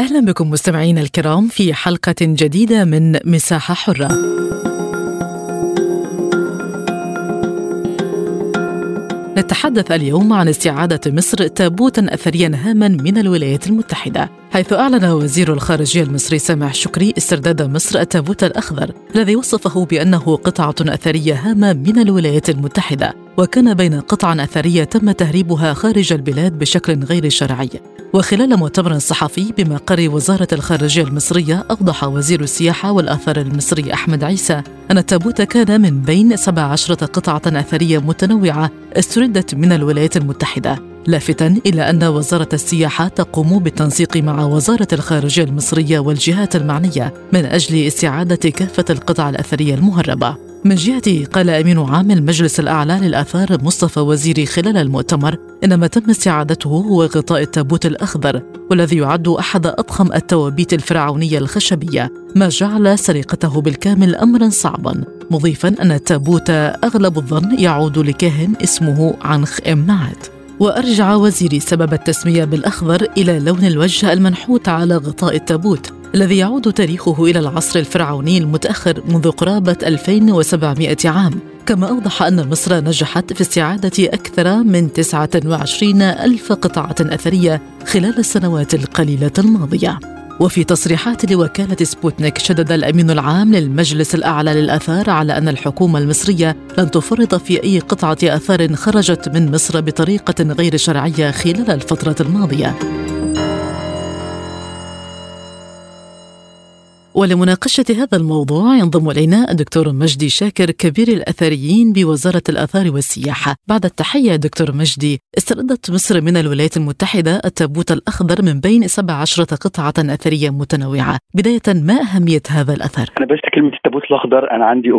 أهلا بكم مستمعينا الكرام في حلقة جديدة من مساحة حرة. نتحدث اليوم عن استعادة مصر تابوتا أثريا هاما من الولايات المتحدة. حيث أعلن وزير الخارجية المصري سامح شكري استرداد مصر التابوت الأخضر الذي وصفه بأنه قطعة أثرية هامة من الولايات المتحدة وكان بين قطع أثرية تم تهريبها خارج البلاد بشكل غير شرعي. وخلال مؤتمر صحفي بمقر وزارة الخارجية المصرية أوضح وزير السياحة والآثار المصري أحمد عيسى أن التابوت كان من بين 17 قطعة أثرية متنوعة استردت من الولايات المتحدة. لافتا إلى أن وزارة السياحة تقوم بالتنسيق مع وزارة الخارجية المصرية والجهات المعنية من أجل استعادة كافة القطع الأثرية المهربة. من جهته قال أمين عام المجلس الأعلى للآثار مصطفى وزيري خلال المؤتمر إن ما تم استعادته هو غطاء التابوت الأخضر والذي يعد أحد أضخم التوابيت الفرعونية الخشبية ما جعل سرقته بالكامل امرا صعبا مضيفا أن التابوت أغلب الظن يعود لكاهن اسمه عنخ امنعت وأرجع وزيري سبب التسمية بالأخضر إلى لون الوجه المنحوت على غطاء التابوت الذي يعود تاريخه إلى العصر الفرعوني المتأخر منذ قرابة 2700 عام. كما أوضح أن مصر نجحت في استعادة أكثر من 29 ألف قطعة أثرية خلال السنوات القليلة الماضية. وفي تصريحات لوكالة سبوتنيك شدد الأمين العام للمجلس الأعلى للآثار على أن الحكومة المصرية لن تفرط في أي قطعة آثار خرجت من مصر بطريقة غير شرعية خلال الفترة الماضية. ولمناقشة هذا الموضوع ينضم إلينا الدكتور مجدي شاكر كبير الأثريين بوزارة الآثار والسياحة. بعد التحية دكتور مجدي استردت مصر من الولايات المتحدة التابوت الأخضر من بين 17 قطعة أثرية متنوعة. بداية ما أهمية هذا الأثر؟ أنا بس كلمة التابوت الأخضر أنا عندي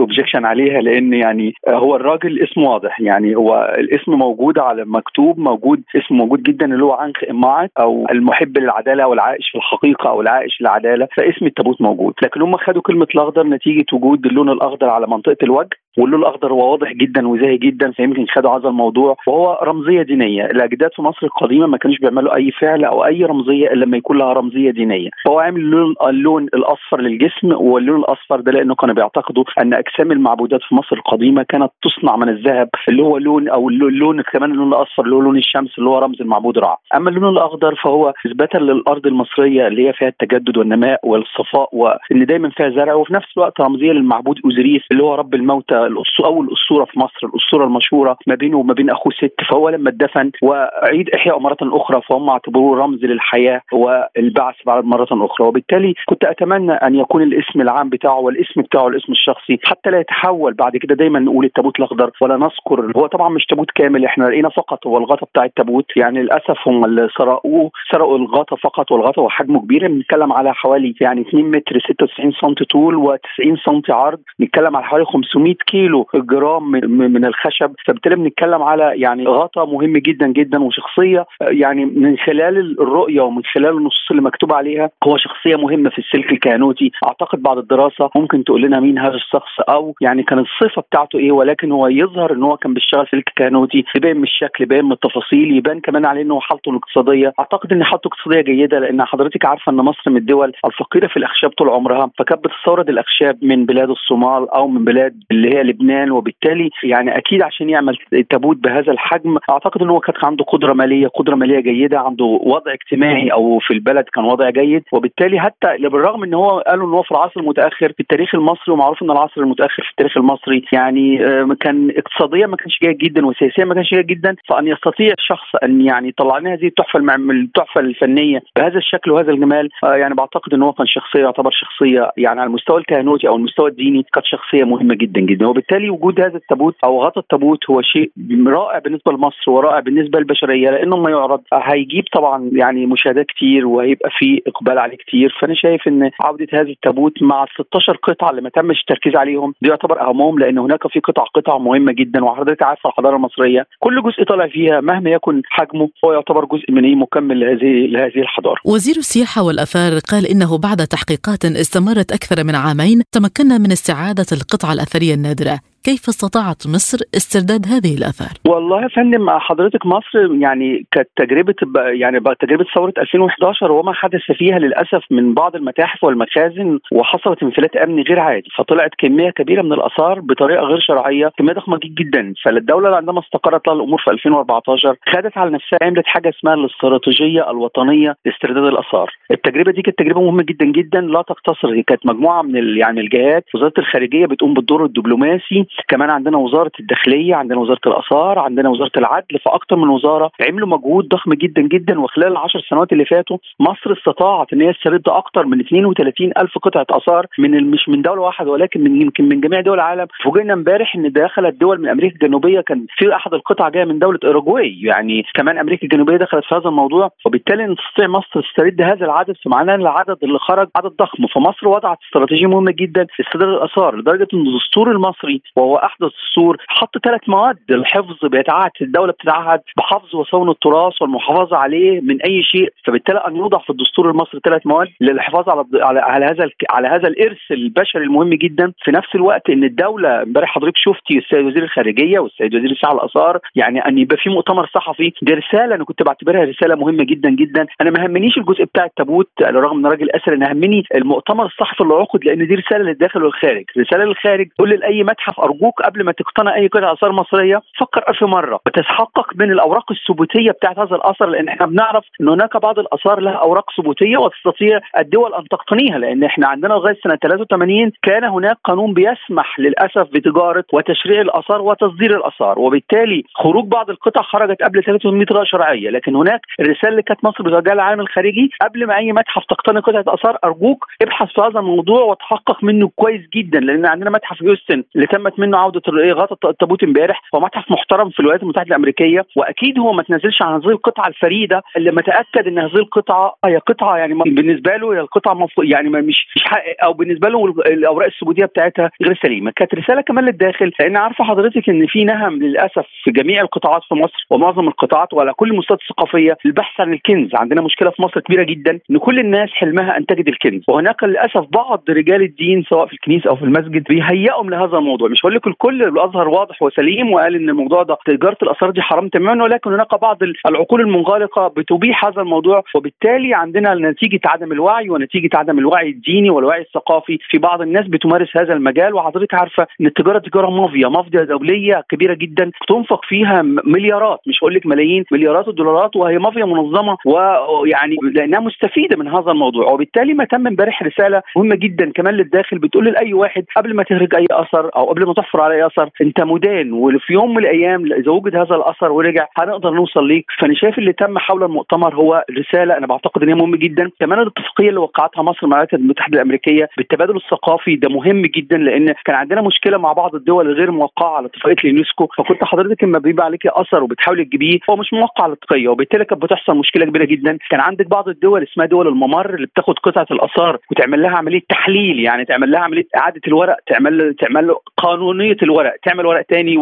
أوبجيكشن عليها لأن يعني هو الراجل اسمه واضح. يعني هو الاسم موجود على مكتوب موجود اسم موجود جدا اللي هو عنخ إماعت أو المحب للعدالة والعائش في الحقيقة أو العائش للعدالة. فاسم التابوت موجود. لكن هم خدوا كلمة الأخضر نتيجة وجود اللون الأخضر على منطقة الوجه. واللون الأخضر هو واضح جدا وزاهي جدا فيمكن خدوا هذا الموضوع. وهو رمزية دينية. الأجداد في مصر القديمة ما كانوش بيعملوا أي فعل أو أي رمزية إلا لما يكون لها رمزية دينية. فهو عامل اللون, اللون الأصفر للجسم واللون الأصفر ده لأنه كانوا بيعتقدوا أن أجسام المعبودات في مصر القديمة كانت تصنع من الذهب اللي هو لون أو اللون كمان اللون الأصفر اللي هو لون الشمس اللي هو رمز المعبود رع أما اللون الأخضر فهو إثباتا للأرض المصرية اللي هي فيها التجدد والنماء والصفاء وإن دايما فيها زرع وفي نفس الوقت رمزية للمعبود اوزيريس اللي هو رب الموتى أول الاسطوره في مصر الاسطوره المشهورة ما بينه وما بين أخوه ست فهو لما اتدفن وعيد احياء مرة أخرى فهم اعتبروه رمز للحياة والبعث بعد مرة أخرى. وبالتالي كنت أتمنى أن يكون الاسم العام بتاعه والاسم بتاعه الاسم الشخصي حتى لا يتحول بعد كده دايما نقول التابوت الأخضر ولا نذكر. هو طبعا مش تابوت كامل إحنا لقينا فقط هو الغطا بتاع التابوت. يعني للأسف هم اللي سرقوه سرقوا الغطا فقط والغطا هو حجمه كبير. بنتكلم على حوالي يعني 2 متر 96 سم طول و90 سم عرض. بنتكلم على حوالي 500 كيلو جرام من الخشب. فبالتالي بنتكلم على يعني غطا مهم جدا جدا وشخصية. يعني من خلال الرؤية ومن خلال النصوص اللي مكتوب عليها هو شخصية مهمة في السلك الكهنوتي أعتقد بعد الدراسة ممكن تقول لنا مين هذا الشخص أو يعني كان الصفة بتاعته إيه ولكن هو يظهر إن هو كان بيشتغل سلك كهنوتي يبان من الشكل يبان من التفاصيل يبان كمان عليه إنه حالته الاقتصادية. أعتقد إن حالته اقتصاديه جيدة لأن حضرتك عارفة إن مصر من الدول الفقيرة في الأخشاب طول عمرها. فكانت بتستورد الأخشاب من بلاد الصومال أو من بلاد اللي هي لبنان وبالتالي يعني أكيد عشان يعمل تابوت بهذا الحجم أعتقد إن هو كان عنده قدرة مالية قدرة مالية جيدة عنده وضع اجتماعي أو في البلد كان وضع جيد. وبالتالي حتى بالرغم إن هو قالوا إن هو في العصر المتأخر في التاريخ المصري ومعروف إن العصر المتأخر في التاريخ المصري يعني كان اقتصاديا ما كانش جيد جدا وسياسيا ما كانش جيد جدا. فأن يستطيع الشخص أن يعني يطلع لنا هذه التحفة التحفة الفنية بهذا الشكل وهذا الجمال يعني بعتقد إن هو كان شخصية يعتبر شخصية يعني على المستوى الكهنوتي أو المستوى الديني كانت شخصية مهمة جدا جدا. وبالتالي وجود هذا التابوت أو غطاء التابوت هو شيء رائع بالنسبة لمصر ورائع بالنسبة للبشرية لأنه ما يعرض. هيجيب طبعا يعني مشاهدات كتير وهيبقى في إقبال عليه كتير. فأنا شايف إن عودة هذا التابوت مع 16 قطعة اللي ما تمش التركيز عليهم دي يعتبر أهمهم لأن هناك في قطع قطع مهمة جدا وحضرتك عارفه الحضارة المصرية. كل جزء طالع فيها مهما يكن حجمه هو يعتبر جزء من إيه مكمل لهذه لهذه الحضارة. وزير السياحة والأثار قال إنه بعد تحقيقات استمرت أكثر من عامين تمكنا من استعادة القطعة الأثرية النادرة. altura كيف استطاعت مصر استرداد هذه الآثار؟ والله يا فندم حضرتك مصر يعني كانت تجربه يعني تجربه ثورة 2011 وما حدث فيها للأسف من بعض المتاحف والمخازن وحصلت انفلات امني غير عادي فطلعت كمية كبيرة من الآثار بطريقة غير شرعية كمية ضخمة جدا فالدولة عندما استقرت لها الأمور في 2014 خدت على نفسها عملت حاجة اسمها الاستراتيجية الوطنية لاسترداد الآثار التجربة دي كانت تجربة مهمة جدا جدا لا تقتصر هي كانت مجموعة من يعني الجهات وزارة الخارجية بتقوم بالدور الدبلوماسي كمان عندنا وزارة الداخلية عندنا وزارة الآثار عندنا وزارة العدل فاكثر من وزارة عملوا مجهود ضخم جدا جدا وخلال العشر سنوات اللي فاتوا مصر استطاعت إن هي تسترد أكثر من 32 ألف قطعة آثار من مش من دولة واحدة ولكن من يمكن من جميع دول العالم. فوجئنا امبارح إن دخلت دول من أمريكا الجنوبية كان في أحد القطع جاية من دولة اوروجواي يعني كمان أمريكا الجنوبية دخلت في هذا الموضوع وبالتالي نستطيع مصر تسترد هذا العدد فمعناه إن العدد اللي خرج عدد ضخم. فمصر وضعت استراتيجية مهمة جدا لاسترداد الآثار لدرجة إن الدستور المصري وهو أحدث الدستور حط ثلاث مواد الحفظ بيتعهد الدولة بتتعهد بحفظ وصون التراث والمحافظة عليه من أي شيء. فبالتالي أن يوضع في الدستور المصري ثلاث مواد للحفاظ على على, على هذا على هذا الإرث البشري المهم جدا. في نفس الوقت إن الدولة امبارح حضرتك شفتي السيد وزير الخارجية والسيد وزير السياحه والاثار يعني أن يبقى في مؤتمر صحفي دي رسالة أنا كنت بعتبرها رسالة مهمة جدا جدا. أنا ما همنيش الجزء بتاع التابوت رغم إن راجل أسر أنا همني المؤتمر الصحفي اللي عقد لأن دي رسالة للداخل والخارج. رسالة للخارج تقول لأي متحف ارجوك قبل ما تقتنع أي قطعه آثار مصرية. فكر ألف مرة. وتتحقق من الأوراق الثبوتية بتاعت هذا الأثر لأن إحنا بنعرف إن هناك بعض الأثار لها أوراق ثبوتية وتستطيع الدول أن تقتنيها لأن إحنا عندنا لغاية سنة 83 كان هناك قانون بيسمح للأسف بتجارة وتشريع الأثار وتصدير الأثار. وبالتالي خروج بعض القطع خرجت قبل 83 غير شرعية. لكن هناك الرساله اللي كانت مصر بتوجهها للعالم الخارجي قبل ما أي متحف تقتني قطعة آثار أرجوك ابحث في هذا الموضوع وتحقق منه كويس جدا لأن عندنا متحف هيوستن اللي تمت منه عودة غطا التابوت امبارح هو متحف محترم في الولايات المتحدة الأمريكية وأكيد هو ما تنزلش عن هذه القطعة الفريدة اللي متأكد إن هذه القطعة هي قطعة يعني بالنسبة له هي القطعة يعني مش مش أو بالنسبة له الأوراق الثبوتيه بتاعتها غير سليمة. كانت رسالة كمان للداخل لأن عارفة حضرتك إن في نهم للأسف في جميع القطاعات في مصر ومعظم القطاعات وعلى كل المستويات الثقافية البحث عن الكنز. عندنا مشكلة في مصر كبيرة جدا إن كل الناس حلمها أن تجد الكنز. وهناك للأسف بعض رجال الدين سواء في الكنيسة أو في المسجد بيهيئهم لهذا الموضوع. مش هقول لك الكل الازهر واضح وسليم وقال إن الموضوع ده تجارة الأثار دي حرام تماما ولكن هناك بعض العقول المنغلقة بتبيح هذا الموضوع. وبالتالي عندنا نتيجة عدم الوعي ونتيجة عدم الوعي الديني والوعي الثقافي. في بعض الناس بتمارس هذا المجال وحضرتك عارفة إن التجارة تجارة مافيا مافيا دولية كبيرة جدا تنفق فيها مليارات مش هقول لك ملايين مليارات الدولارات وهي مافيا منظمة ويعني لأنها مستفيدة من هذا الموضوع. وبالتالي ما تم امبارح رسالة مهمة جدا كمان للداخل بتقول لأي واحد قبل ما تهرج أي أثر أو قبل ما تحفر على أي أثر. انت مدان وفي يوم من الأيام إذا وجد هذا الأثر ورجع هنقدر نوصل ليك. فأنا شايف اللي تم حول المؤتمر هو رسالة أنا بعتقد إن هي مهمة جدا. كمان الاتفاقية اللي وقعتها مصر مع الولايات المتحدة الأمريكية بالتبادل الثقافي ده مهم جدا لأن كان عندنا مشكلة مع بعض الدول الغير موقعة على اتفاقية اليونسكو. فكنت حضرتك لما بيبقى عليك أثر وبتحاولي تجيبيه هو مش موقع على الاتفاقيه وبالتالي كانت بتحصل مشكلة كبيرة جدا. كان عندك بعض الدول اسمها دول الممر اللي بتاخد قطعة الآثار وتعمل لها عملية تحليل يعني تعمل لها عملية إعادة الورق تعمل تعمل له قانونية الورق تعمل ورق تاني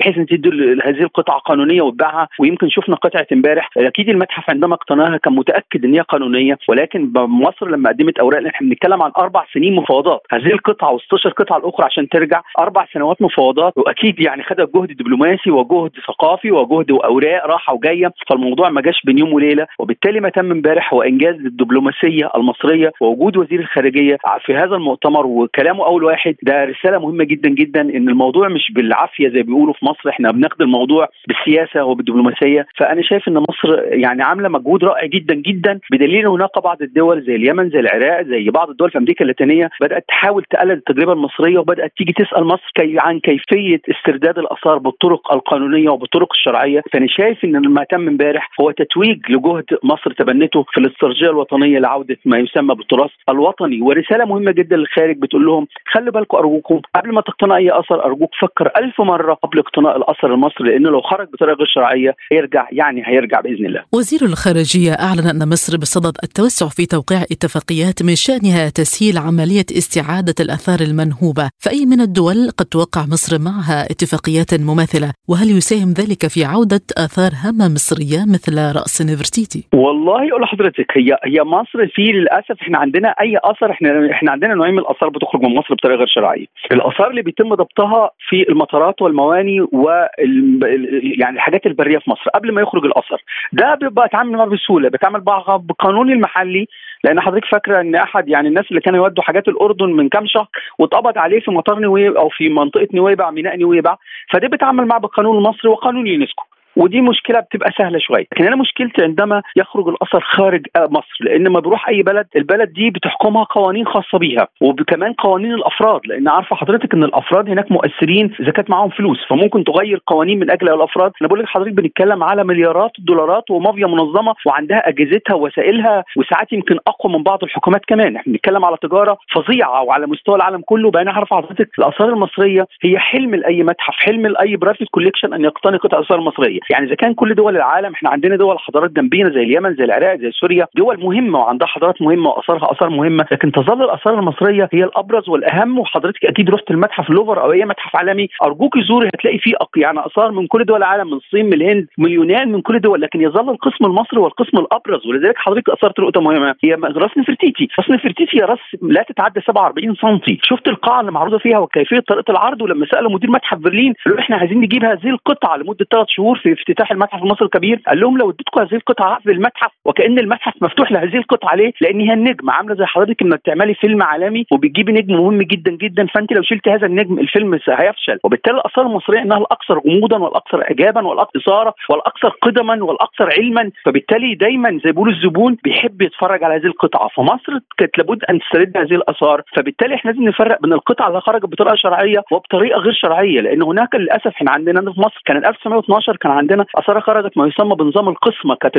بحيث إن تدي هذه القطعة قانونية وتبيعها ويمكن شفنا قطعة امبارح أكيد المتحف عندما اقتناها كان متأكد إن هي قانونية ولكن مصر لما قدمت أوراق إحنا بنتكلم عن أربع سنين مفاوضات. هذه القطعة و16 قطعة الاخرى عشان ترجع أربع سنوات مفاوضات. وأكيد يعني خدت جهد دبلوماسي وجهد ثقافي وجهد وأوراق راحة وجاية. فالموضوع ما جاش بين يوم وليلة. وبالتالي ما تم امبارح هو إنجاز الدبلوماسية المصرية ووجود وزير الخارجية في هذا المؤتمر. وكلامه أول واحد ده رسالة مهمة جدا جدا. إن الموضوع مش بالعافية زي بيقولوا في مصر. إحنا بناخد الموضوع بالسياسة وبالدبلوماسية. فأنا شايف إن مصر يعني عاملة مجهود رائع جدا جدا بدليل هناك بعض الدول زي اليمن زي العراق زي بعض الدول في أمريكا اللاتينية بدأت تحاول تقلد التجربة المصرية وبدأت تيجي تسأل مصر كي عن كيفية استرداد الآثار بالطرق القانونية وبالطرق الشرعية. فأنا شايف إن ما تم إمبارح هو تتويج لجهد مصر تبنته في الاستراتيجية الوطنية لعودة ما يسمى بالتراث الوطني. ورسالة مهمة جدا للخارج بتقول لهم خلي بالكم أرجوكم قبل ما تقتنع أي أثر أرجوك فكر ألف مرة قبل اقتناء الأثر المصري لأنه لو خرج بطريقة غير شرعية هيرجع يعني هيرجع بإذن الله. وزير الخارجية أعلن أن مصر بصدد التوسع في توقيع اتفاقيات من شأنها تسهيل عملية استعادة الأثار المنهوبة، فأي من الدول قد توقع مصر معها اتفاقيات مماثلة، وهل يساهم ذلك في عودة آثار هامة مصرية مثل رأس نفرتيتي؟ والله أقول لحضرتك هي هي مصر في للأسف إحنا عندنا أي أثر إحنا إحنا عندنا نوعين من الأثار بتخرج من مصر بطريقة غير شرعية. الأثار اللي بيتم ضبطها في المطارات والمواني وال يعني الحاجات البرية في مصر قبل ما يخرج الأثر. ده بيبقى اتعامل معاه بسهولة بيتعامل معاه بقانون المحلي لأن حضرتك فاكرة إن أحد يعني الناس اللي كانوا يودوا حاجات الأردن من كام شهر واتقبض عليه في مطار نويبع أو في منطقة نويبع ميناء نويبع فده بيتعامل معاه بالقانون المصري وقانون اليونسكو ودي مشكلة بتبقى سهلة شوية. لكن أنا مشكلتي عندما يخرج الأثر خارج مصر لأن لما بروح أي بلد البلد دي بتحكمها قوانين خاصة بيها وكمان قوانين الأفراد لأن عارفة حضرتك إن الأفراد هناك مؤثرين اذا كانت معاهم فلوس فممكن تغير قوانين من أجل الأفراد. أنا بقول لك حضرتك بنتكلم على مليارات الدولارات ومافيا منظمة وعندها أجهزتها ووسائلها وساعات يمكن أقوى من بعض الحكومات كمان. إحنا بنتكلم على تجارة فظيعة وعلى مستوى العالم كله. يبقى أنا عارف حضرتك الآثار المصرية هي حلم لاي متحف حلم لاي private collection أن يقتني قطع اثار مصريه يعني إذا كان كل دول العالم إحنا عندنا دول حضارات جنبينا زي اليمن زي العراق زي سوريا دول مهمة وعندها حضارات مهمة واثارها اثار مهمه لكن تظل الأثار المصرية هي الأبرز والأهم وحضرتك أكيد رحت المتحف اللوفر أو أي متحف عالمي. أرجوك زوري هتلاقي فيه يعني أثار من كل دول العالم من الصين من الهند من اليونان من كل دول لكن يظل القسم المصري هو القسم الأبرز. ولذلك حضرتك أثرت نقطة مهمة هي راس نفرتيتي راس نفرتيتي راس لا تتعدى 47 سم شفت القاعة اللي معروضة فيها وكيفية طريقة العرض ولما سألوا مدير متحف برلين إحنا عايزين نجيب هذه القطعة لمدة ثلاث شهور في افتتاح المتحف المصري الكبير قال لهم لو اديتكم هذه القطعة في المتحف وكأن المتحف مفتوح لهذه القطعة. ليه؟ لأن هي النجم عاملة زي حضرتك إنك تعملي فيلم عالمي وبتجيبي نجم مهم جدا جدا فأنت لو شلت هذا النجم الفيلم هيفشل. وبالتالي الآثار المصرية إنها الأكثر غموضا والأكثر اعجابا والاكثر إثارة والأكثر قدما والأكثر علما. فبالتالي دايما زي بيقولوا الزبون بيحب يتفرج على هذه القطعة. فمصر كانت لابد أن تسترد هذه الآثار. فبالتالي إحنا لازم نفرق بين القطعة اللي خرجت بطريقة شرعية وبطريقة غير شرعية لأن هناك للأسف إحنا عندنا في مصر كان 1912 كان عندنا اثار خرجت ما يسمى بنظام القسمة كانت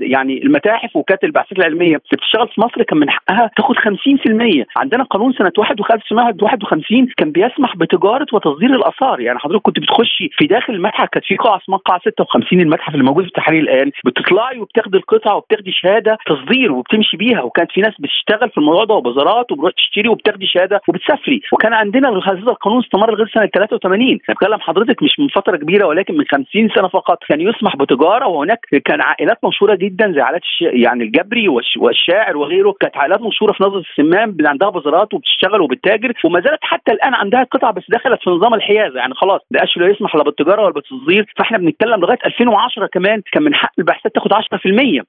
يعني المتاحف وكانت البعثات العلمية اللي بتشتغل في مصر كان من حقها تاخد 50% عندنا قانون سنة 1951 كان بيسمح بتجارة وتصدير الأثار. يعني حضرتك كنت بتخشي في داخل المتحف كانت في قاعة اسمها قاعة 56 المتحف اللي موجود في التحرير الآن بتطلعي وبتاخدي القطعة وبتاخدي شهادة تصدير وبتمشي بيها. وكانت في ناس بتشتغل في الموضوع ده وبازارات وبتروح تشتري وبتاخدي شهادة وبتسافري. وكان عندنا هذا القانون استمر لغاية سنة 83 أنا بتكلم حضرتك مش من فترة كبيرة ولكن من 50 سنة فقط. كان يسمح بتجارة وهناك كان عائلات مشهوره جدا زي عائلات يعني الجبري والشاعر وغيره كانت عائلات مشهوره في نظر السمان عندها بازارات وبتشتغل وبتتاجر وما زالت حتى الآن عندها قطع بس دخلت في نظام الحيازة يعني خلاص ما لا يسمح لا بالتجارة ولا بالتصدير فإحنا بنتكلم لغاية 2010 كمان كان من حق البعثات تاخد 10%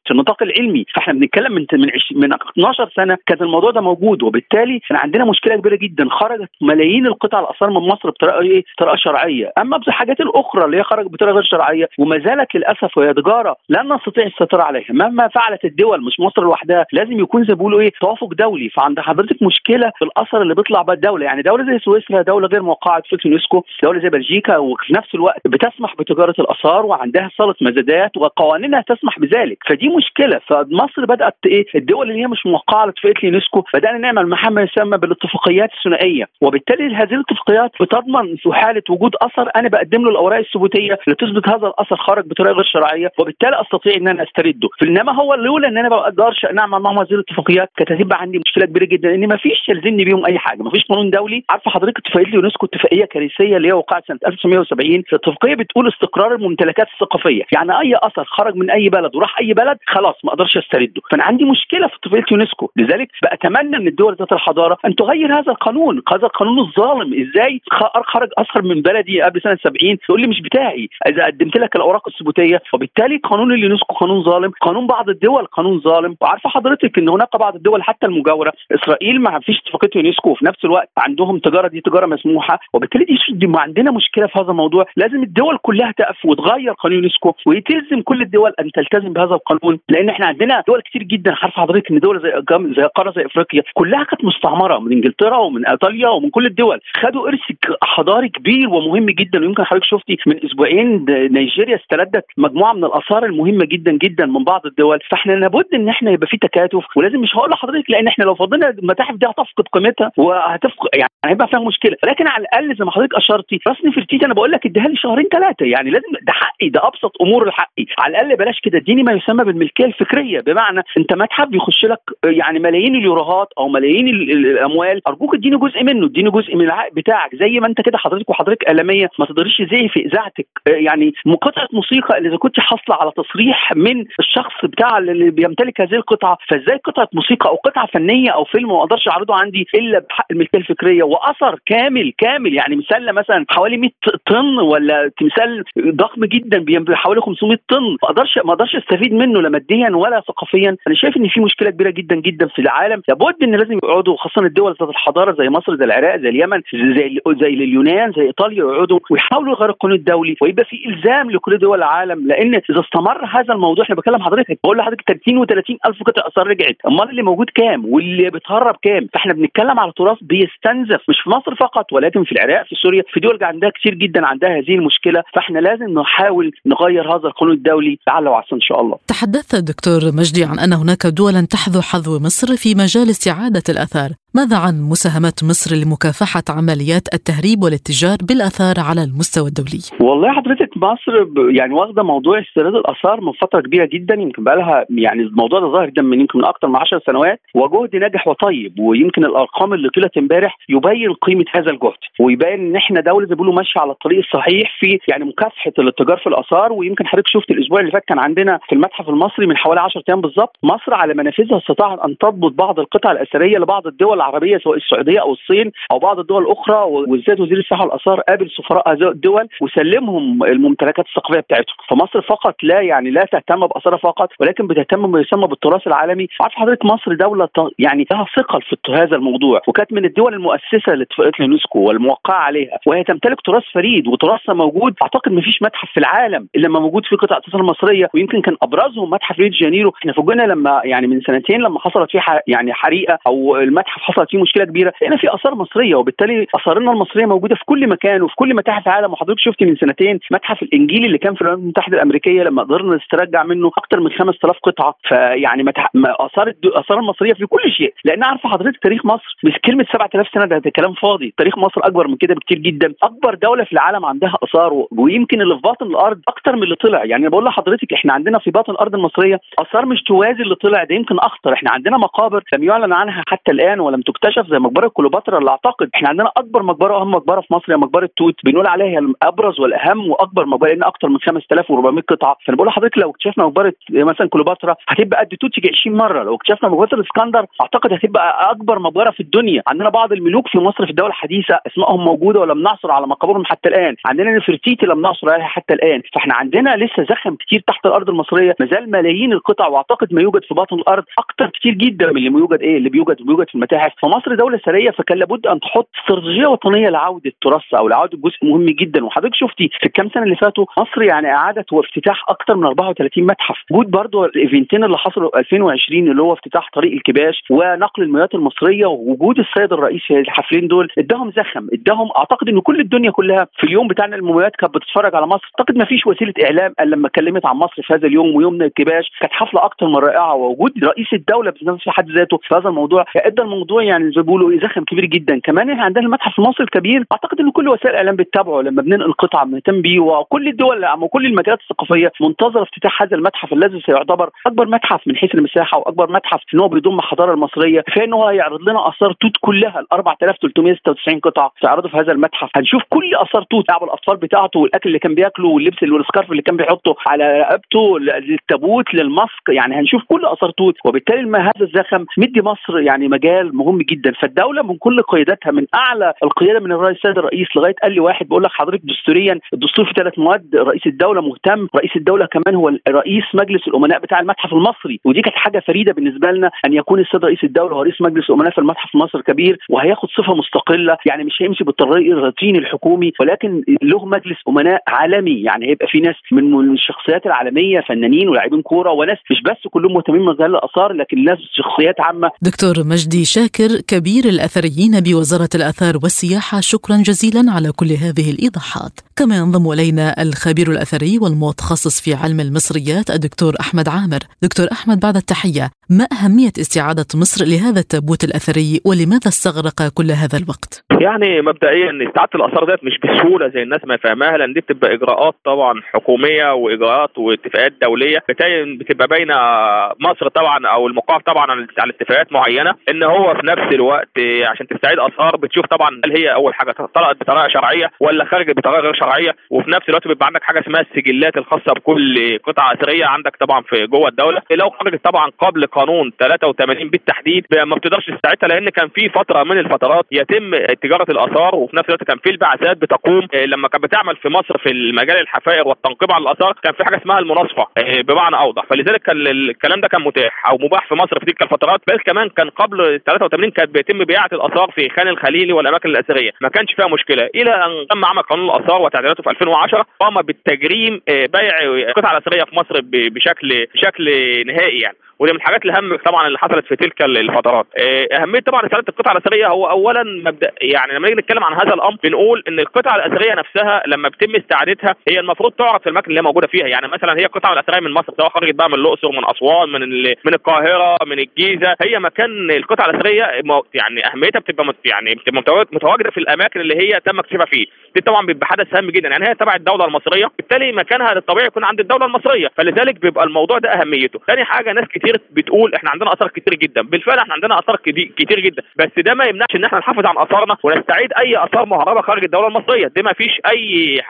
في النطاق العلمي فإحنا بنتكلم من من من 12 سنة كان الموضوع ده موجود وبالتالي كان عندنا مشكلة كبيرة جدا خرجت ملايين القطع الاثار من مصر بطريقه إيه؟ بطريقة شرعية أما الحاجات الأخرى اللي هي خرجت بطريقة غير شرعية وما زالت للأسف وهي تجاره لن نستطيع السيطره عليها. مهما فعلت الدول مش مصر لوحدها لازم يكون زي بيقولوا إيه توافق دولي. فعند حضرتك مشكلة في الأثر اللي بيطلع بقى الدولة. يعني دولة زي سويسرا دولة غير موقعة في اليونسكو دولة زي بلجيكا وفي نفس الوقت بتسمح بتجارة الآثار وعندها صالة مزادات وقوانينها تسمح بذلك. فدي مشكلة. فمصر بدأت إيه الدول اللي هي مش موقعة على اتفاقيه اليونسكو بدأنا نعمل ما يسمى بالاتفاقيات الثنائية. وبالتالي هذه الاتفاقيات بتضمن في حالة وجود أثر أنا بقدم له الأوراق الثبوتية لتثبت هذا الاثر خرج بطريقة غير شرعية وبالتالي أستطيع إن أنا أسترده. إنما هو لولا إن أنا ما بقدرش نعمل معهم هذه الاتفاقيات كانت هتبقى عندي مشكلة كبيرة جدا إن ما فيش يلزمني بيهم أي حاجة. ما فيش قانون دولي. عارفة حضرتك اتفاقيه اليونسكو اتفاقية كارثية اللي هي وقعت سنة 1970 الاتفاقية بتقول استقرار الممتلكات الثقافية. يعني أي أثر خرج من أي بلد وراح أي بلد خلاص ما أقدرش أسترده. فأنا عندي مشكلة في اتفاقية يونسكو. لذلك بتمنى من الدول ذات الحضارة أن تغير هذا القانون. هذا القانون الظالم. إزاي؟ خرج اثر من بلدي قبل سنة 70 تقول لي مش بتاعي. إذا قدمت لك الأوراق الثبوتية وبالتالي قانون اليونسكو قانون ظالم قانون بعض الدول قانون ظالم. وعارفة حضرتك إن هناك بعض الدول حتى المجاورة إسرائيل ما فيش اتفاقية يونسكو وفي نفس الوقت عندهم تجارة دي تجارة مسموحة وبالتالي دي, عندنا مشكلة في هذا الموضوع. لازم الدول كلها تقف وتغير قانون يونسكو وتلزم كل الدول أن تلتزم بهذا القانون لأن إحنا عندنا دول كتير جدا. عارفة حضرتك إن دوله زي زي قارة زي إفريقيا كلها كانت مستعمرة من إنجلترا ومن إيطاليا ومن كل الدول. خدوا إرث حضاري كبير ومهم جدا. ويمكن حضرتك شفتي من أسبوعين نيجيريا استردت مجموعة من الآثار المهمة جدا جدا من بعض الدول فإحنا لابد إن إحنا يبقى في تكاتف ولازم مش هقول لحضرتك لأن إحنا لو فضلنا المتاحف دي هتفقد قيمتها وهتفقد يعني هيبقى فيها مشكلة. لكن على الأقل زي ما حضرتك اشرتي راس نفرتيتي أنا بقول لك اديها لي شهرين ثلاثة يعني لازم ده حقي ده أبسط أمور حقي على الأقل بلاش كده اديني ما يسمى بالملكية الفكرية. بمعنى أنت متحف بيخش لك يعني ملايين اليوروهات أو ملايين الأموال أرجوك اديني جزء منه اديني جزء من العائد بتاعك. زي ما أنت كده حضرتك وحضرتك إعلامية ما تقدريش زي في إذاعتك يعني قطعة موسيقى اللي إذا كنت حاصلة على تصريح من الشخص بتاع اللي بيمتلك هذه القطعة فإزاي قطعة موسيقى أو قطعة فنية أو فيلم ما أقدرش أعرضه عندي إلا بحق الملكية الفكرية وأثر كامل كامل يعني مثال مثلا حوالي 100 طن ولا تمثال ضخم جدا حوالي 500 طن ما أقدرش ما أقدرش أستفيد منه لا ماديا ولا ثقافيا. أنا شايف إن في مشكلة كبيرة جدا جدا في العالم. لابد إن لازم يقعدوا خاصة الدول ذات الحضارة زي مصر زي العراق زي اليمن زي زي اليونان زي إيطاليا يقعدوا ويحاولوا يغيروا القانون الدولي ويبقى في إلزام لكل دول العالم لأن إذا استمر هذا الموضوع إحنا بكلم حضرتك بقول لحضرتك 30 و30 ألف قطعة اثار رجعت. أمال اللي موجود كام؟ واللي بيتهرب كام؟ فإحنا بنتكلم على تراث بيستنزف مش في مصر فقط ولكن في العراق في سوريا في دول عندها كتير جدا عندها هذه المشكلة. فإحنا لازم نحاول نغير هذا القانون الدولي لعل وعسى إن شاء الله. تحدثت دكتور مجدي عن أن هناك دولا تحذو حذو مصر في مجال استعادة الآثار. ماذا عن مساهمة مصر لمكافحة عمليات التهريب والاتجار بالآثار على المستوى الدولي؟ والله حضرتك مصر يعني واخدة موضوع استيراد الآثار من فترة كبيرة جدا يمكن بقى لها يعني الموضوع ده ظاهر جدا من يمكن من أكثر من 10 سنوات وجهد ناجح وطيب ويمكن الأرقام اللي قيلت امبارح يبين قيمة هذا الجهد ويبين إن إحنا دولة زي بيقولوا ماشية على الطريق الصحيح في يعني مكافحة الاتجار في الآثار ويمكن حضرتك شفت الأسبوع اللي فات كان عندنا في المتحف المصري من حوالي 10 أيام بالظبط مصر على منافذها استطاعت أن تضبط بعض القطع الأثرية لبعض الدول العربية سواء السعودية أو الصين أو بعض الدول الاخرى وبالذات وزير السياحه والأثار قابل سفراء هذه الدول وسلمهم الممتلكات الثقافية بتاعتهم. فمصر فقط لا يعني لا تهتم باثارها فقط ولكن بتهتم بما يسمى بالتراث العالمي. عارف حضرتك مصر دولة يعني لها ثقل في هذا الموضوع وكانت من الدول المؤسسة لاتفاقيه اليونسكو والموقعة عليها وهي تمتلك تراث فريد وتراثها موجود. أعتقد ما فيش متحف في العالم إلا لما موجود فيه قطع اثار مصريه ويمكن كان أبرزهم متحف ريو جانيرو. إحنا فوجئنا لما يعني من سنتين لما حصلت فيه يعني حريقة أو المتحف حصلت فيه مشكلة كبيرة. هنا في آثار مصرية وبالتالي آثارنا المصرية موجودة في كل مكان وفي كل متاحف العالم. وحضرتك شفتي من سنتين متحف الانجيل اللي كان في الولايات المتحدة الأمريكية لما قدرنا نسترجع منه أكثر من 5000 قطعة. فيعني. آثار الاثار المصرية في كل شيء. لأن عارفه حضرتك تاريخ مصر مش كلمه 7000 سنة ده, ده كلام فاضي. تاريخ مصر أكبر من كده بكتير جدا. أكبر دولة في العالم عندها آثار ويمكن اللي في باطن الأرض أكثر من اللي طلع. يعني بقول لحضرتك إحنا عندنا في باطن الأرض المصرية آثار مش توازي اللي طلع ده يمكن أخطر. إحنا عندنا مقابر لم يعلن عنها حتى الآن ولم تكتشف زي مقبرة كليوباترا اللي أعتقد إحنا عندنا أكبر مقبرة وأهم مقبرة في مصر هي مقبرة توت. بنقول عليها هي الأبرز والأهم وأكبر مقبرة لأن أكثر من 5400 قطعة. فأنا بقول لحضرتك لو اكتشفنا مقبرة مثلا كليوباترا هتبقى قد توت يجي 20 مرة. لو اكتشفنا مقبرة الإسكندر أعتقد هتبقى أكبر مقبرة في الدنيا. عندنا بعض الملوك في مصر في الدولة الحديثة أسمائهم موجودة ولم نعثر على مقابرهم حتى الآن. عندنا نفرتيتي لم نعثر عليها حتى الآن. فإحنا عندنا لسه زخم كتير تحت الأرض المصرية. ما زال ملايين القطع وأعتقد ما يوجد في باطن الأرض أكثر كتير جدا من اللي يوجد إيه؟ اللي بيوجد بيوجد في المتاحف. فمصر دولة ثرية فكان لابد أن تحط استراتيجية وطنية لعودة تراثها أو لعودة جزء مهم جدا. وحضرتك شفتي في الكام سنة اللي فاتوا مصر يعني أعادت وافتتاح أكثر من 34 متحف. وجود برضه الإيفنتين اللي حصلوا 2020 اللي هو افتتاح طريق الكباش ونقل المومياوات المصرية ووجود السيد الرئيس في الحفلين دول اداهم زخم اداهم أعتقد إن كل الدنيا كلها في اليوم بتاعنا المومياوات كانت بتتفرج على مصر. أعتقد ما فيش وسيلة إعلام إلا لما اتكلمت عن مصر في هذا اليوم ويوم الكباش. كانت حفلة أكثر من رائعة ووجود رئيس الدولة في حد ذاته في هذا الموضوع. ادى الموضوع يعني زي بيقولوا زخم كبير جدا. كمان إحنا عندنا المتحف المصري الكبير أعتقد ان كل وسائل الإعلام بتتابعه لما بننقل قطعة بنهتم بيه وكل الدول وكل المجالات الثقافية منتظرة افتتاح هذا المتحف الذي سيعتبر أكبر متحف من حيث المساحة واكبر متحف إن هو بيضم الحضارة المصرية. في إن هو هيعرض لنا آثار توت كلها ال 4396 قطعة تعرضوا في هذا المتحف. هنشوف كل آثار توت لعب الأطفال بتاعته والأكل اللي كان بياكله واللبس وال scarf اللي كان بيحطه على رقبته للتابوت لل mask. يعني هنشوف كل آثار توت وبالتالي ما هذا الزخم مدي مصر يعني مجال مهم جدا. فالدولة من كل قياداتها من أعلى القيادة من الرئيس السيد الرئيس لغاية قال لي واحد بقول لك حضرتك دستوريا الدستور في ثلاث مواد رئيس الدولة مهتم رئيس الدولة كمان هو رئيس مجلس الأمناء بتاع المتحف المصري. ودي كانت حاجة فريدة بالنسبة لنا أن يكون السيد رئيس الدولة هو رئيس مجلس الأمناء في المتحف المصري الكبير وهياخد صفة مستقلة يعني مش هيمشي بالطريق الروتيني الحكومي ولكن له مجلس أمناء عالمي. يعني هيبقى في ناس من الشخصيات العالمية فنانين ولاعبين كورة وناس مش بس كلهم مهتمين بمجال الآثار لكن ناس شخصيات عامة. دكتور مجدي شاكر شاكر كبير الأثريين بوزارة الآثار والسياحة. شكرا جزيلا على كل هذه الإيضاحات. كما ينضم إلينا الخبير الأثري والمتخصص في علم المصريات الدكتور أحمد عامر. دكتور أحمد بعد التحية. ما أهمية استعادة مصر لهذا التابوت الأثري ولماذا استغرق كل هذا الوقت؟ يعني مبدئيا استعادة الآثار ديت مش بسهولة زي الناس ما فاهماها لأن دي بتبقى إجراءات طبعا حكومية وإجراءات واتفاقات دولية بتبقى بين مصر طبعا أو الموقع طبعا على اتفاقات معينة إن هو في نفس الوقت عشان تستعيد آثار بتشوف طبعا هل هي أول حاجة طلعت بطريقة شرعية ولا خرجت بطريقة غير شرعية وفي نفس الوقت بيبقى عندك حاجة اسمها السجلات الخاصة بكل قطعة أثرية عندك طبعا في جوه الدولة لو خرجت طبعا قبل 83 بالتحديد ما بتقدرش تستعيدها لأن كان في فترة من الفترات يتم تجارة الآثار وفي نفس الوقت كان في البعثات بتقوم. آه، لما كانت بتعمل في مصر في المجال الحفائر والتنقيب على الآثار كان في حاجة اسمها المناصفة آه، بمعنى أوضح. فلذلك كان الكلام ده كان متاح أو مباح في مصر في تلك الفترات. بل كمان كان قبل 83 كانت بيتم بيعة الآثار في خان الخليلي والأماكن الأثرية. ما كانش فيها مشكلة. إلى أن تم عمل قانون الآثار وتعديلاته في 2010 قام بالتجريم آه، بيع القطع الأثرية في مصر بشكل بشكل نهائي يعني. ودي من الحاجات الهام طبعا اللي حصلت في تلك الفترات. آه، أهمية طبعا رسالة القطع الأثرية هو اولا مبدأ يعني لما نيجي نتكلم عن هذا الأمر بنقول إن القطع الأثرية نفسها لما بيتم استعادتها هي المفروض تعرض في المكان اللي هي موجودة فيها. يعني مثلا هي القطع الأثرية من مصر سواء خرجت بقى من الأقصر من أسوان من من القاهرة من الجيزة. هي مكان القطع الأثرية يعني أهميتها بتبقى يعني بتبقى متواجدة في الأماكن اللي هي تم اكتشافها فيه. دي طبعا بيبقى حدث هام جدا. يعني هي تبع الدولة المصرية بالتالي مكانها الطبيعي يكون عند الدولة المصرية. فلذلك بيبقى الموضوع ده أهميته. ثاني حاجة ناس كتير بتقول إحنا عندنا أثار كتير جدا. بالفعل إحنا عندنا أثار كتير جدا. بس ده ما يمنعش إن إحنا نحافظ عن آثارنا ونستعيد أي آثار مهربة خارج الدولة المصرية. ده ما فيش أي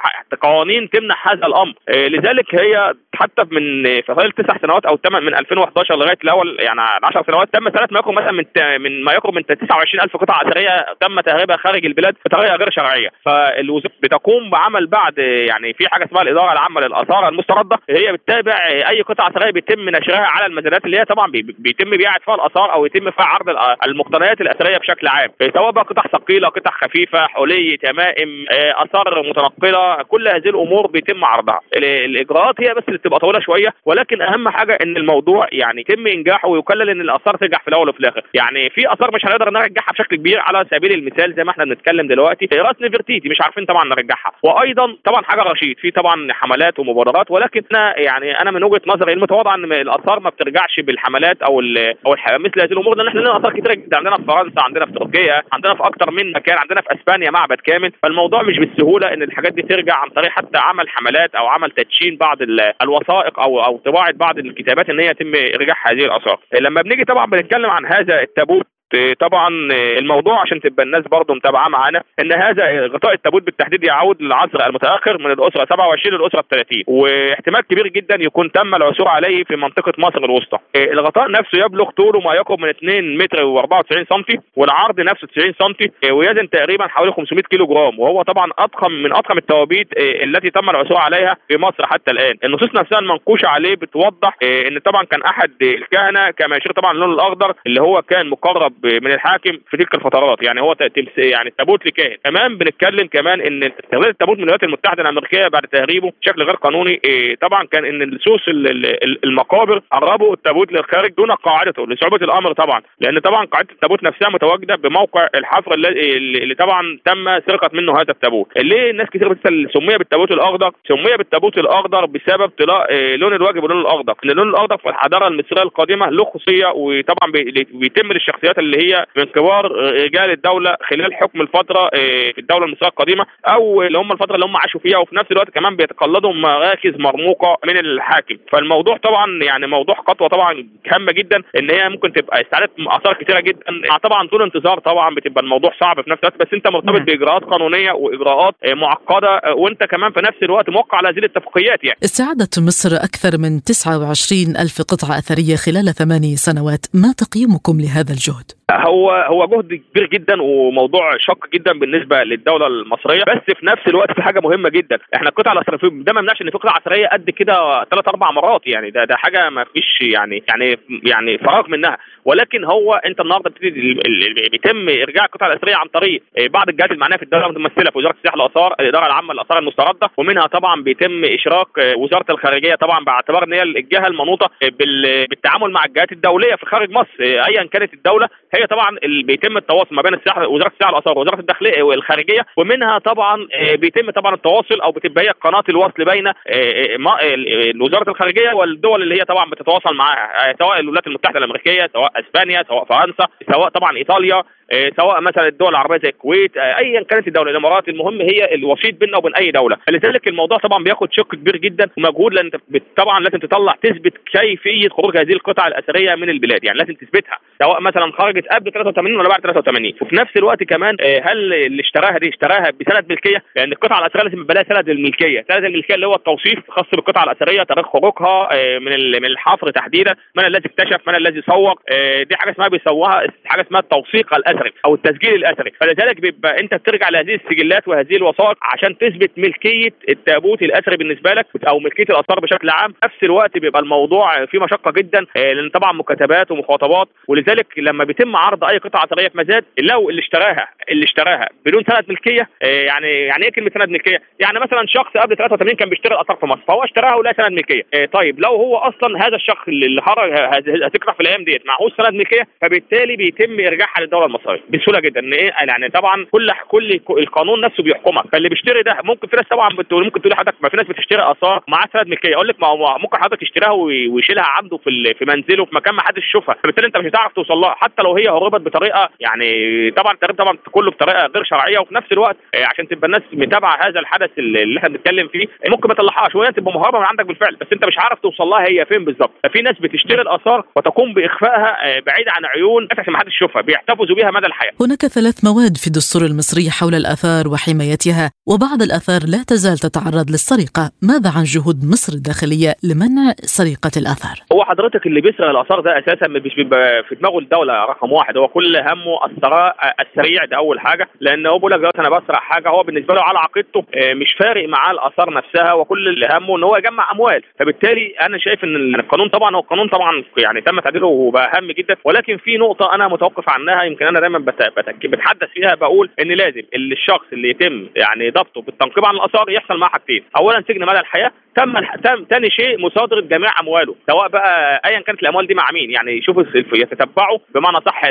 قوانين تمنع هذا الأمر. آه لذلك هي حتى من في خلال تسع سنوات أو ثمان من 2011 لغاية الأول يعني 10 سنوات تم سنه ما يقرب مثلا من من ما يقرب من 29000 قطعة أثرية تم تهريبها خارج البلاد بطريقه غير شرعية. فالوزارة بتقوم بعمل بعد يعني في حاجة اسمها الإدارة العامة للآثار المستردة. هي بتتابع أي قطعة أثرية بيتم نشرها على المزادات اللي هي طبعا بيتم بيعه فيها الآثار أو يتم فيها عرض المقتنيات الأثرية بشكل عام. سواء بقى قطع ثقيلة قطع خفيفة حلي تمائم آه، آثار متنقلة كل هذه الأمور بيتم عرضها. الإجراءات هي بس اللي بتبقى طويلة شوية ولكن أهم حاجة إن الموضوع يعني يتم إنجاحه ويكلل إن الآثار ترجع في الأول وفي الآخر. يعني في آثار مش هنقدر نرجعها بشكل كبير على سبيل المثال زي ما إحنا بنتكلم دلوقتي راس نفرتيتي مش عارفين طبعا نرجعها وأيضا طبعا حاجة رشيد في طبعا حملات ومبادرات ولكن أنا يعني أنا من وجهة نظري المتواضعة إن الآثار ما بترجعش بالحملات أو أو مثل هذه الأمور لأن إحنا لنا اثار كتيرة جدا. عندنا في فرنسا عندنا في تركيا عندنا في أكثر من مكان عندنا في إسبانيا معبد كامل. فالموضوع مش بالسهولة إن الحاجات دي ترجع عن طريق حتى عمل حملات أو عمل تدشين بعض الوثائق أو أو طباعه بعض الكتابات إن هي يتم ارجاع هذه الأثار. لما بنيجي طبعا بنتكلم عن هذا التابوت طبعا الموضوع عشان تبقى الناس برضه متابعة معانا إن هذا غطاء التابوت بالتحديد يعود للعصر المتأخر من الأسرة 27 للأسرة 30 واحتمال كبير جدا يكون تم العثور عليه في منطقة مصر الوسطى. الغطاء نفسه يبلغ طوله ما يقرب من 2 متر و94 سم والعرض نفسه 90 سم ويزن تقريبا حوالي 500 كيلو جرام. وهو طبعا أضخم من أضخم التوابيت التي تم العثور عليها في مصر حتى الآن. النصوص نفسها المنقوشة عليه بتوضح إن طبعا كان أحد الكهنة كما يشير طبعا اللون الأخضر اللي هو كان مقرب من الحاكم في تلك الفترات. يعني هو يعني التابوت لكاهن. كمان بنتكلم كمان إن استغلال التابوت من الولايات المتحدة الأمريكية بعد تهريبه بشكل غير قانوني إيه طبعا كان إن لصوص المقابر قربوا التابوت للخارج دون قاعدته لصعوبة الأمر طبعا. لأن طبعا قاعدة التابوت نفسها متواجدة بموقع الحفر اللي, طبعا تم سرقة منه هذا التابوت. ليه الناس كثير بتسال سمي بالتابوت الأخضر؟ سمي بالتابوت الأخضر بسبب طلاء إيه لون الواجب باللون الأخضر. ان اللون الأخضر في الحضارة المصرية القديمة له خصوصيه وطبعا بيتم للشخصيات اللي هي من كبار رجال الدولة خلال حكم الفترة آه، في الدولة المصرية القديمة أو اللي هم الفترة اللي هم عاشوا فيها وفي نفس الوقت كمان بيتقلدوا مراكز مرموقة من الحاكم. فالموضوع طبعا يعني موضوع خطوة طبعا هامة جدا إن هي ممكن تبقى استعادت آثار كثيره جدا. طبعا طول انتظار طبعا بتبقى الموضوع صعب في نفس الوقت بس أنت مرتبط بإجراءات قانونية وإجراءات آه، معقدة آه، وأنت كمان في نفس الوقت موقع على هذه الاتفاقيات يعني. استعادة مصر أكثر من 29 ألف قطعة أثرية خلال ثماني سنوات ما تقييمكم لهذا الجهد؟ هو هو جهد كبير جدا وموضوع شق جدا بالنسبة للدولة المصرية. بس في نفس الوقت في حاجة مهمة جدا. إحنا القطع الاثريه ده ما يمنعش إن في قطع اثريه قد كده ثلاث أربع مرات يعني. ده ده حاجة ما فيش يعني يعني يعني فراغ منها. ولكن هو أنت النهارده بتبتدي بيتم إرجاع القطع الاثريه عن طريق بعض الجهات المعنية في الدولة المتمثلة في وزارة السياحة والآثار الإدارة العامة للآثار المستردة. ومنها طبعا بيتم إشراك وزارة الخارجية طبعا باعتبار إن هي الجهة المنوطة بالتعامل مع الجهات الدولية في خارج مصر. ايا كانت الدولة هي هي طبعا بيتم التواصل ما بين السياحه وزارة السياحه والآثار ووزاره الداخلية والخارجية ومنها طبعا بيتم طبعا التواصل أو بتبقى هي قناة الوصل بين وزارة الخارجية والدول اللي هي طبعا بتتواصل معاها سواء الولايات المتحدة الأمريكية سواء إسبانيا سواء فرنسا سواء طبعا إيطاليا آه، سواء مثلا الدول العربية زي الكويت آه، ايا كانت الدولة الإمارات المهم هي الوسيط بيننا وبين أي دولة. لذلك الموضوع طبعا بياخد شق كبير جدا ومجهود لأن طبعا لازم تطلع تثبت كيفية خروج هذه القطع الأثرية من البلاد يعني لازم تثبتها سواء مثلا خرجت قبل 83 ولا بعد 83 وفي نفس الوقت كمان آه، هل اللي اشتراها دي اشتراها بسند ملكية؟ لأن القطعة الأثرية لازم يبقى لها سند الملكية. سند الملكية اللي هو التوصيف خاص بالقطعة الأثرية تاريخ خروجها من من الحفر تحديدا من الذي اكتشف من الذي سوق. دي حاجة اسمها بيسووها حاجة اسمها التوثيق الأثري أو التسجيل الأثري. فلذلك بيبقى أنت بترجع لهذه السجلات وهذه الوثائق عشان تثبت ملكية التابوت الأثري بالنسبة لك أو ملكية الأثار بشكل عام. نفس الوقت بيبقى الموضوع فيه مشقة جدا آه، لأن طبعا مكاتبات ومخاطبات. ولذلك لما بيتم عرض أي قطعة اثريه في مزاد لو اللي اشتراها اللي اشتراها بدون سند ملكية آه، يعني يعني إيه كلمة سند ملكية؟ يعني مثلا شخص قبل 83 كان بيشتري الأثار في مصر فهو اشتراها ولا سند ملكية. آه، طيب لو هو أصلا هذا الشخص اللي خرج هتكره في الأيام ديت معهوش سند ملكية؟ فبالتالي بيتم إرجاعها للدولة المصرية بسهولة جدا. إن إيه؟ يعني طبعا كل كل القانون نفسه بيحكمك فاللي بيشتري ده ممكن في ناس طبعا بتقول ممكن تقول لحضرتك ما في ناس بتشتري آثار معاه سند ملكية. أقول لك ما هو ممكن حضرتك يشتريها ويشيلها عنده في في منزله في مكان ما حدش يشوفها. فبالتالي أنت مش هتعرف توصل لها حتى لو هي هربت بطريقة يعني طبعا التهريب طبعا كله بطريقة غير شرعية وفي نفس الوقت آه، عشان تبقى الناس متابعة هذا الحدث اللي إحنا بنتكلم فيه ممكن ما تطلعهاش وهي تبقى مهربة من عندك بالفعل بس أنت مش عارف توصل لها هي فين بالظبط. ففي ناس بتشتري الآثار وتقوم بإخفائها آه، بعيد عن عيون عشان ما حدش يشوفها بيحتفظوا بها مدى الحياة. هناك ثلاث مواد في الدستور المصري حول الآثار وحمايتها وبعض الآثار لا تزال تتعرض للسرقة. ماذا عن جهود مصر الداخلية لمنع سرقة الآثار؟ هو حضرتك اللي بيسرق الآثار ده أساسا مش بيبقى في دماغه الدولة رقم واحد. هو كل همه الثراء السريع ده أول حاجة. لأن هو بيقول لك دلوقتي أنا بسرق حاجة. هو بالنسبة له على عقيدته آه، مش فارق معاه الآثار نفسها وكل اللي همه إن هو يجمع أموال. فبالتالي أنا شايف إن القانون طبعا هو القانون طبعا يعني تم تعديله وبقى هام جدا. ولكن في نقطة أنا متوقف عنها يمكن أنا دايما بتحدث فيها بقول إن لازم اللي الشخص اللي يتم يعني ضبطه بالتنقيب عن الآثار يحصل معاه حاجتين. اولا سجن مدى الحياة. تم تم ثاني شيء مصادرة جميع أمواله سواء بقى ايا كانت الأموال دي مع مين. يعني يشوفوا يتتبعوا بمعنى صح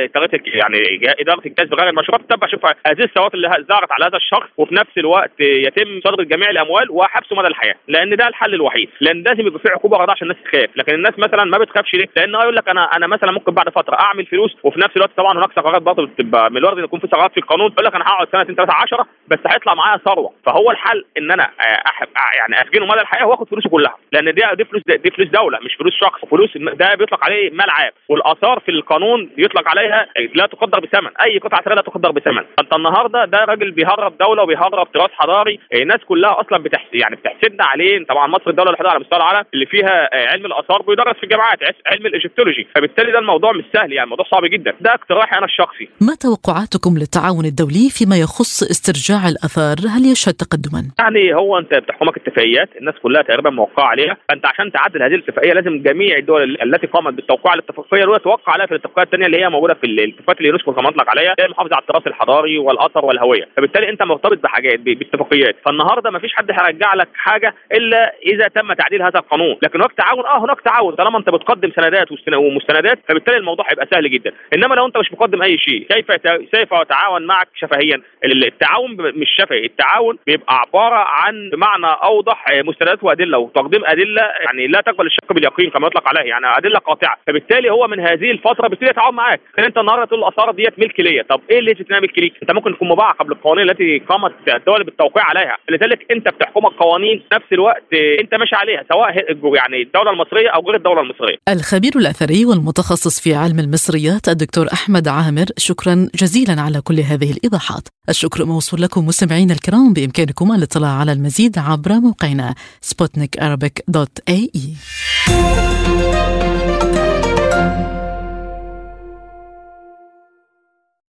يعني إدارة الكسب غير المشروع تتبع شوف هذه الثروات اللي ظهرت على هذا الشخص وفي نفس الوقت يتم مصادره جميع الأموال وحبسه مدى الحياة لأن ده الحل الوحيد لأن لازم يبقى في عقوبه غدا عشان الناس تخاف لكن الناس مثلا ما بتخافش ليه؟ لأن يقول لك أنا أنا مثلا ممكن بعد فترة أعمل فلوس وفي نفس الوقت طبعا هناك ثغرات برضه بتبقى من الوارد ان يكون في ثغرات في القانون يقول لك أنا هقعد سنتين ثلاثة 10 بس هيطلع معايا ثروة. فهو الحل إن أنا أحب يعني اسجنه مدى الحياة وآخد فلوسه كلها لأن دي دي فلوس دي فلوس دولة مش فلوس شخص. فلوس ده بيطلق عليه مال عام والآثار في القانون يطلق عليها لا تقدر بثمن. أي قطعة ثريه لا تقدر بثمن. أنت النهارده ده راجل بيهرب دولة وبيهرب تراث حضاري الناس كلها أصلا بتحس يعني بتحسدنا عليه. طبعا مصر الدولة الوحيدة على مستوى العالم اللي فيها علم الآثار بيدرس في الجامعات علم الإيجيبتولوجي. فبالتالي ده الموضوع مش سهل يعني الموضوع صعب جدا. ده اقتراحي أنا الشخصي. ما توقعاتكم للتعاون الدولي فيما يخص استرجاع الآثار؟ هل يشهد تقدما؟ يعني هو أنت بتحكمك اتفاقيات الناس كلها تقريبا موقعة عليها. فانت عشان تعدل هذه الاتفاقية لازم جميع الدول التي قامت بالتوقيع على الاتفاقيه الأولى توقع عليها في الاتفاقات الثانية اللي هي موجودة في الاتفاقات اللي يونسكو كما أطلق عليها هي المحافظه على التراث الحضاري والأثر والهوية. فبالتالي أنت مرتبط بحاجات باتفاقيات. فالنهاردة ما فيش حد هيرجع لك حاجة إلا إذا تم تعديل هذا القانون. لكن هناك تعاون آه هناك تعاون. طالما أنت بتقدم سندات ومستندات فبالتالي الموضوع هيبقى سهل جدا. إنما لو أنت مش مقدم أي شيء كيف كيف أتعاون معك شفهيا؟ التعاون مش شفهي. التعاون بيبقى عبارة عن بمعنى أوضح مستندات وأدلة وتقديم أدلة. يعني لا تقبل الشك باليقين كما يطلق عليه. يعني أدلة قاطعة. فبالتالي هو من هذه الفترة بيبتدي يتعاون معاك. لأن أنت النهارده تقول الاثار ديت ملك ليا. طب إيه اللي تتنام ملك ليك أنت ممكن تكون مباعه قبل القوانين التي قامت الدول بالتوقيع عليها. لذلك أنت بتحكمك قوانين نفس الوقت أنت ماشي عليها سواء يعني الدولة المصرية أو غير الدولة المصرية. الخبير الأثري والمتخصص في علم المصريات الدكتور أحمد عامر شكرا جزيلا على كل هذه الإيضاحات. الشكر موصول لكم مستمعينا الكرام بإمكانكم الاطلاع على المزيد عبر موقعنا سبوتنيك دوت اي